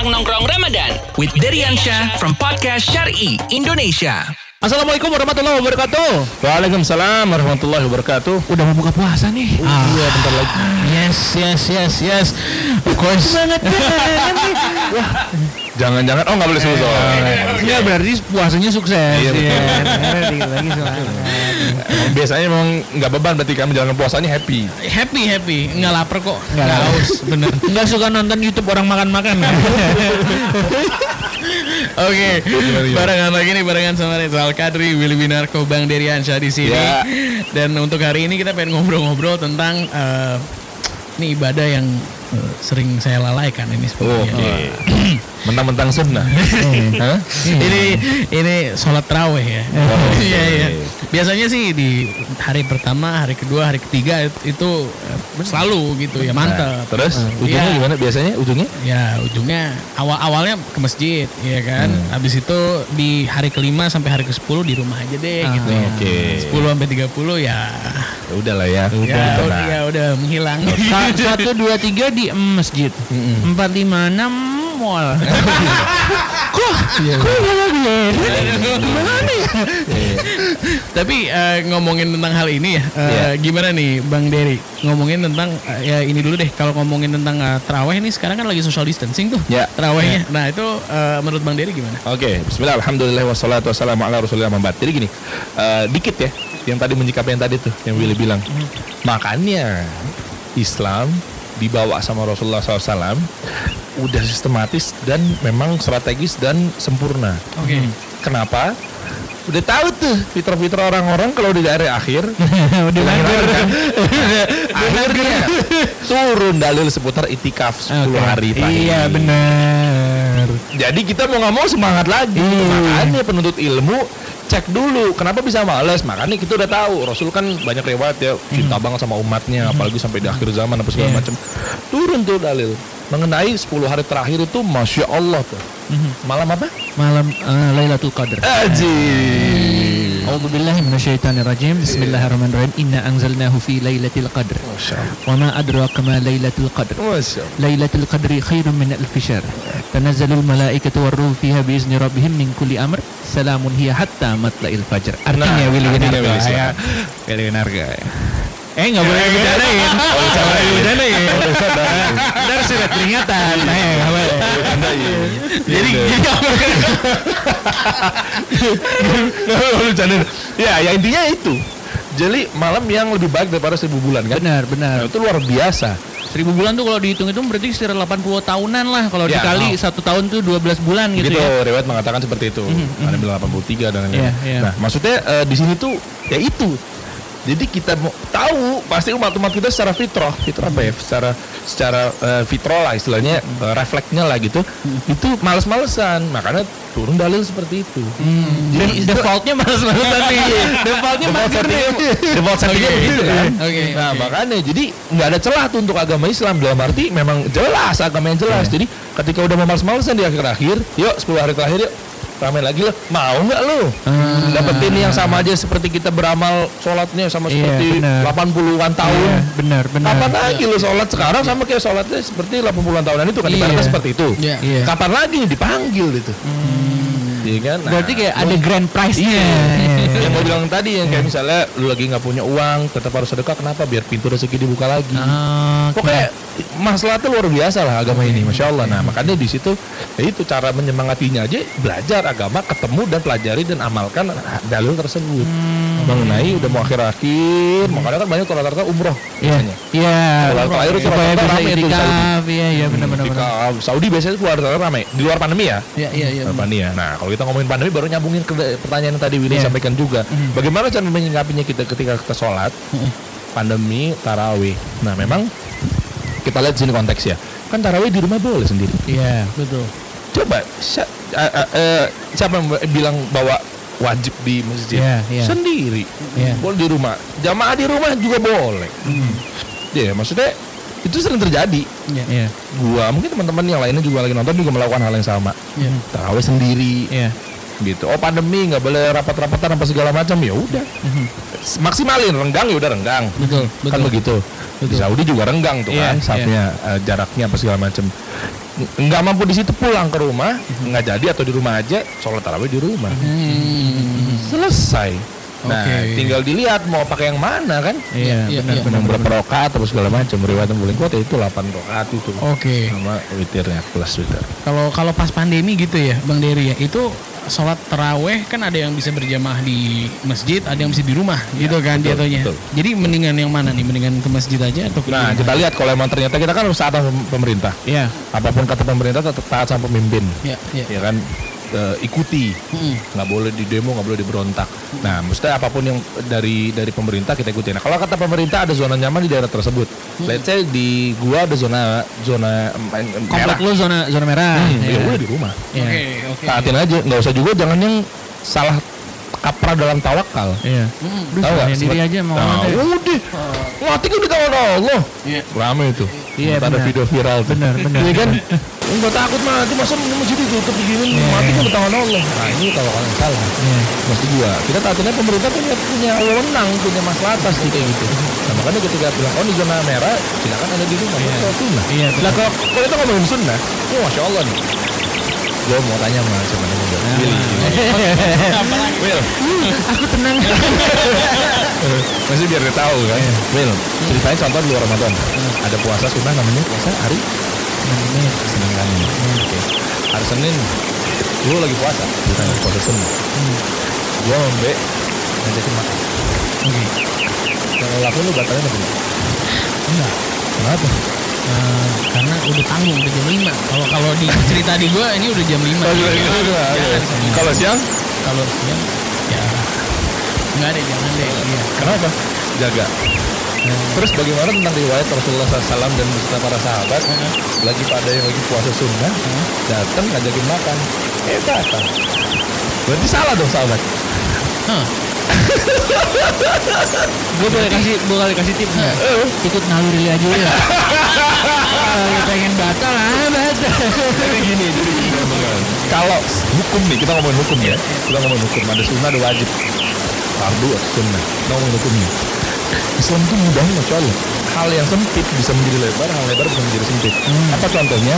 Bincang Nongkrong Ramadan with Deriansyah from Podcast Syari Indonesia. Assalamualaikum warahmatullahi wabarakatuh. Waalaikumsalam warahmatullahi wabarakatuh. Udah mau buka puasa nih. Ah. Iya bentar lagi. Yes, yes, yes, yes. Of course. Jangan-jangan oh nggak boleh susu. Ya berarti puasanya sukses. Iya, betul. Iya, dikit lagi semangat. Biasanya memang nggak beban berarti kami menjalankan puasanya happy. happy happy nggak lapar kok Nggak nggak haus. bener Enggak suka nonton YouTube orang makan-makan. oke barengan lagi nih barengan sama Rizal Kadri Willy Winarko Bang Deriansyah di sini Ya. dan untuk hari ini kita pengen ngobrol-ngobrol tentang eh, ini ibadah yang sering saya lalaikan ini sebenarnya Oke. Mentang-mentang sunnah. Ini ini sholat raweh ya iya iya biasanya sih di hari pertama hari kedua hari ketiga itu eh, selalu gitu ya mantep Nah, terus ujungnya Iya. gimana biasanya ujungnya? Ya ujungnya awal awalnya ke masjid, ya kan. Habis itu di hari kelima sampai hari ke 10 di rumah aja deh Ah, gitu. oke. 10 sampai 30 ya Ya udah lah ya. ya, Nah, udah, ya udah menghilang. Sa- Satu dua tiga di masjid. Empat lima enam mall. Kok? Kok nggak lagi ya? Gimana ya? Tapi eh, ngomongin tentang hal ini ya, eh, Iya. gimana nih Bang Dery? Ngomongin tentang eh, ya ini dulu deh. Kalau ngomongin tentang eh, terawih ini sekarang kan lagi social distancing tuh. Ya. Terawihnya. Nah itu eh, menurut Bang Dery gimana? Oke, Bismillah, Alhamdulillah, wassalatu wassalamu ala rasulillah mambat. Jadi gini, eh, dikit ya, yang tadi menyikapi yang tadi tuh, yang Willy bilang. Makanya Islam dibawa sama Rasulullah SAW udah sistematis dan memang strategis dan sempurna. Oke. Kenapa? Udah tahu tuh fitrah-fitrah orang-orang kalau di daerah akhir Udah nganggur. kan? akhirnya turun dalil seputar itikaf 10 Oke. hari terakhir. Iya benar. Jadi kita mau nggak mau semangat lagi. Makanya penuntut ilmu cek dulu kenapa bisa males. Makanya kita udah tahu Rasul kan banyak riwayat ya cinta banget sama umatnya, apalagi sampai di akhir zaman apa segala Iya. macam. Turun tuh dalil mengenai 10 hari terakhir itu masya Allah tuh. Malam apa? Malam eh, Lailatul Qadar. Aji. A'udzu billahi minasyaitonir rajim. Bismillahirrahmanirrahim. Inna anzalnahu fi lailatul qadr. Wa ma adraka ma lailatul qadr. Lailatul qadri khairun min alf syahr. Tanazzalul malaikatu warruhu fiha biizni rabbihim min kulli amr. Salamun hiya hatta matla'il fajr. Artinya Nah, artinya Winarko. Willy, ya. silakan. Willy Winarko. ya. Eh nggak boleh dibicarain. Nggak boleh dibicarain. Ntar sudah peringatan. Nah, Jadi Lu bercandain. Ya, ya intinya itu. Jadi malam yang lebih baik daripada seribu bulan kan? Benar, benar. Nah, itu luar biasa. Seribu bulan tuh kalau dihitung itu berarti sekitar 80 tahunan lah. Kalau Ya, dikali oh. satu tahun tuh 12 bulan gitu, Gitu, ya. riwayat mengatakan seperti itu. Ada yang bilang 83 dan lain-lain. Iya, iya. Nah, maksudnya eh, di sini tuh ya itu. Jadi kita mau tahu pasti umat-umat kita secara fitrah, fitrah apa ya? Secara secara eh, fitrah lah istilahnya eh, refleksnya lah gitu. Itu males-malesan, makanya turun dalil seperti itu. Jadi itu- Defaultnya malas-malasan nih. Defaultnya default settingnya default settingnya begitu kan Oke, nah oke. makanya jadi nggak ada celah tuh untuk agama Islam dalam arti memang jelas agama yang jelas Iya. jadi ketika udah mau males-malesan di akhir-akhir yuk 10 hari terakhir yuk ramai lagi lo mau nggak lo Ah. dapetin yang sama aja seperti kita beramal sholatnya sama Iya, seperti benar. 80-an tahun Iya, benar, benar. Kapan lagi lo sholat sekarang sama kayak sholatnya seperti 80-an tahunan itu kan Iya. ibaratnya seperti itu. Iya. Iya. Kapan lagi dipanggil gitu. Iya kan? Nah, Berarti kayak ada grand prize-nya. Yang mau bilang tadi yang kayak misalnya lu lagi nggak punya uang tetap harus sedekah kenapa biar pintu rezeki dibuka lagi Ah, pokoknya masalahnya luar biasa lah agama ini masya Allah nah makanya di situ ya itu cara menyemangatinya aja belajar agama ketemu dan pelajari dan amalkan dalil tersebut mengenai udah mau akhir akhir makanya kan banyak tuh rata-rata umroh Iya. biasanya Iya. Kalau terakhir itu rata-rata bisa rame tuh di itikaf. Iya, iya benar-benar. Saudi biasanya keluar rata-rata ramai di luar pandemi ya Iya, iya, iya. Pandemi ya. Nah, kalau kita ngomongin pandemi baru nyambungin ke pertanyaan yang tadi Willy Iya. sampaikan juga. Bagaimana cara menyikapinya kita ketika kita sholat pandemi tarawih. Nah, memang kita lihat sini konteks ya. Kan tarawih di rumah boleh sendiri. Iya. Betul. Coba si- eh, eh, eh, siapa yang bilang bahwa wajib di masjid? Iya, iya. Sendiri. Iya. Boleh di rumah. Jamaah di rumah juga boleh. Ya, maksudnya itu sering terjadi. Iya. Iya. Gua mungkin teman-teman yang lainnya juga lagi nonton juga melakukan hal yang sama. Iya. Tarawih sendiri Iya. Gitu. Oh pandemi nggak boleh rapat-rapatan apa segala macam ya udah. Maksimalin renggang ya udah renggang. Betul, Kan betul. begitu. Di Saudi juga renggang tuh Iya, kan, saatnya eh, jaraknya apa segala macam. nggak mampu di situ pulang ke rumah, nggak jadi atau di rumah aja, sholat tarawih di rumah. Selesai. Nah, Oke. tinggal dilihat mau pakai yang mana kan? Iya, Iya, benar iya. benar. Berapa rokaat atau segala macam. Riwayat boleh kuat ya itu 8 rokaat itu. Oke. Sama witirnya plus witir. Kalau kalau pas pandemi gitu ya, Bang Dery ya, itu sholat teraweh kan ada yang bisa berjamaah di masjid, ada yang bisa di rumah, gitu kan betul, jatuhnya. betul. Jadi mendingan yang mana nih? Mendingan ke masjid aja atau ke Nah, rumah? kita lihat kalau emang ternyata kita kan harus taat sama pemerintah. Ya, Apa pun kata pemerintah tetap taat sama pemimpin. ya, ya. Ya kan Eh, ikuti. Mm-mm. nggak boleh di demo nggak boleh diberontak nah mesti apa pun yang dari dari pemerintah kita ikuti nah kalau kata pemerintah ada zona nyaman di daerah tersebut let's say di gua ada zona zona em, Komplek merah lu zona zona merah. hmm, Iya. ya udah di rumah Iya. Oke, oke. taatin aja nggak usah juga jangan yang salah kaprah dalam tawakal Iya. Mm. Duh, Tahu nggak? serahin diri Sempet- aja mau nah, ada. udah mati kan di tangan Allah Iya. rame itu Iya, ada video viral. Benar, benar. Iya kan Enggak takut mati masa masjid ditutup begini Iya, mati iya. kan di tangan Allah nah ini kalau kalian salah Iya. Maksud gua, kita taatinnya pemerintah punya punya wewenang, punya masalah atas kayak gitu. Nah, makanya ketika bilang oh di zona merah, silakan ada di rumah. Iya. Iya. sunnah. Iya, Nah kalau kalau kita ngomongin sunnah, oh masya Allah nih. Gua mau tanya sama siapa namanya Will. Will. Will. Aku tenang. Masih biar dia tahu kan. Will. Ceritanya contoh di luar Ramadan. Ada puasa sunnah namanya puasa hari Senin kan. Oke. Hari Senin. Lu lagi puasa, bukan puasa sunnah. Gua sama Mbe ngajakin makan. Oke. Yang lakuin lu batalin apa enggak? Enggak. Kenapa? Udah tanggung udah jam 5. Kalau kalau di cerita di gua ini udah jam 5. Oh. Kalau siang? Kalau siang ya enggak deh jangan deh. Iya. Kenapa? Jaga. Terus bagaimana tentang riwayat Rasulullah SAW dan beserta para sahabat lagi pada yang lagi puasa sunnah datang ngajakin makan eh datang berarti salah dong sahabat Hah. Gue boleh kasih boleh kasih tips nggak? Ikut naluri aja ya. Kalau pengen batal ah batal. jadi gini jadi gini kalau hukum nih kita ngomongin hukum ya kita ngomongin hukum ada sunnah ada wajib fardu atau sunnah kita ngomongin hukumnya Islam itu mudah masya Allah hal yang sempit bisa menjadi lebar hal lebar bisa menjadi sempit apa contohnya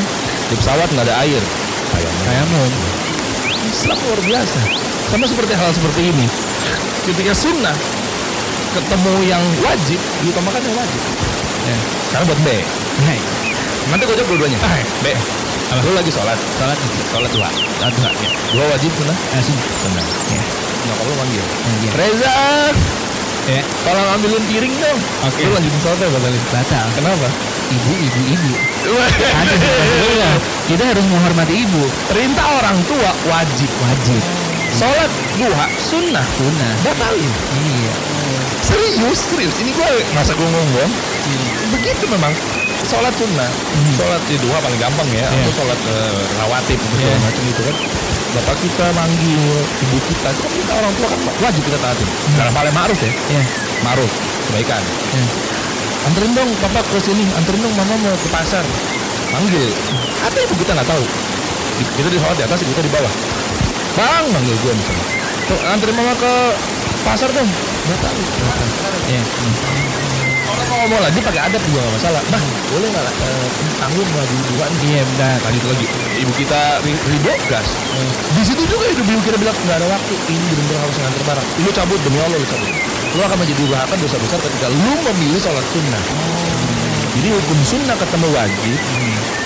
di pesawat nggak ada air kayak. Islam luar biasa. Sama seperti hal seperti ini. Ketika sunnah ketemu yang wajib, diutamakan yang wajib. Ya. Sekarang buat B. Hai. Nanti gue jawab dua-duanya. B. Lu lagi sholat. Salat Sholat dua. salat dua. Ya. Dua wajib sunnah. Langsung. Sunnah. Ya. Nyokap lu manggil. Iya. Reza. Ya. Tolong ambilin piring dong. Oke. Lu lanjutin sholat ya batalin. Batal. Kenapa? Ibu, ibu, ibu. Ada Iya. Kita harus menghormati ibu. Perintah orang tua wajib. Wajib. Sholat duha sunnah. Sunnah. Batalin. Iya. Serius, serius. Ini gue masa gue ngomong. Begitu memang. Sholat sunnah, sholat di duha paling gampang ya, Iya. atau sholat eh, rawatib atau segala Iya. macam itu kan. Bapak kita manggil ibu kita, itu kan kita orang tua kan wajib kita taatin. Dalam hal yang ma'ruf ya, Ya. ma'ruf, kebaikan. Ya. Anterin dong papa ke sini, anterin dong mama mau ke pasar. Manggil. Ada ibu kita nggak tahu. Kita di sholat di atas, ibu kita di bawah. Bang, manggil gue misalnya. Tuh, anterin mama ke pasar dong. Batal. Ya. Orang mau ngomong lagi pakai adat juga nggak masalah. Bah, boleh nggak eh, tanggung lagi dua? Iya benar. Lanjut lagi. Ibu kita ri- ridho gas. Di situ juga ibu ibu kita bilang nggak ada waktu. Ini benar-benar harus nganter barang. Lu cabut demi Allah lu cabut. Lu akan menjadi durhaka dosa besar ketika lu memilih sholat sunnah. Jadi hukum sunnah ketemu wajib,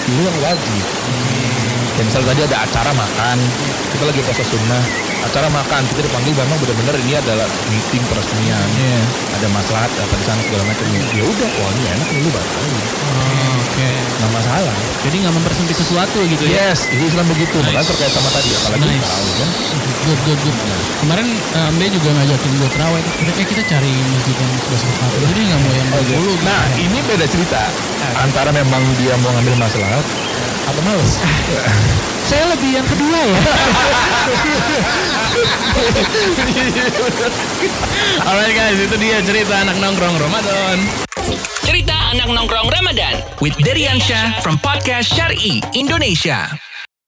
pilih yang wajib. Ya, misal tadi ada acara makan, kita lagi puasa sunnah, acara makan, kita dipanggil memang benar-benar ini adalah meeting peresmian Iya. ada masalah apa di sana segala macam ya udah wah ini enak nih lu batalin Oke. nggak masalah Jadi nggak mempersempit sesuatu gitu ya. yes itu Islam begitu makanya terkait sama tadi apalagi Nice. tarawih kan Good, good, good. Kemarin eh, Mbe juga ngajakin gue terawih. Udah kayak kita cari masjid yang sebelas rakaat. Jadi nggak mau yang 20 gitu. nah ini beda cerita antara memang dia mau ngambil masalah males Saya lebih yang kedua ya. Alright guys, itu dia cerita anak nongkrong Ramadan. Cerita anak nongkrong Ramadan with Deriansyah from podcast Syari Indonesia.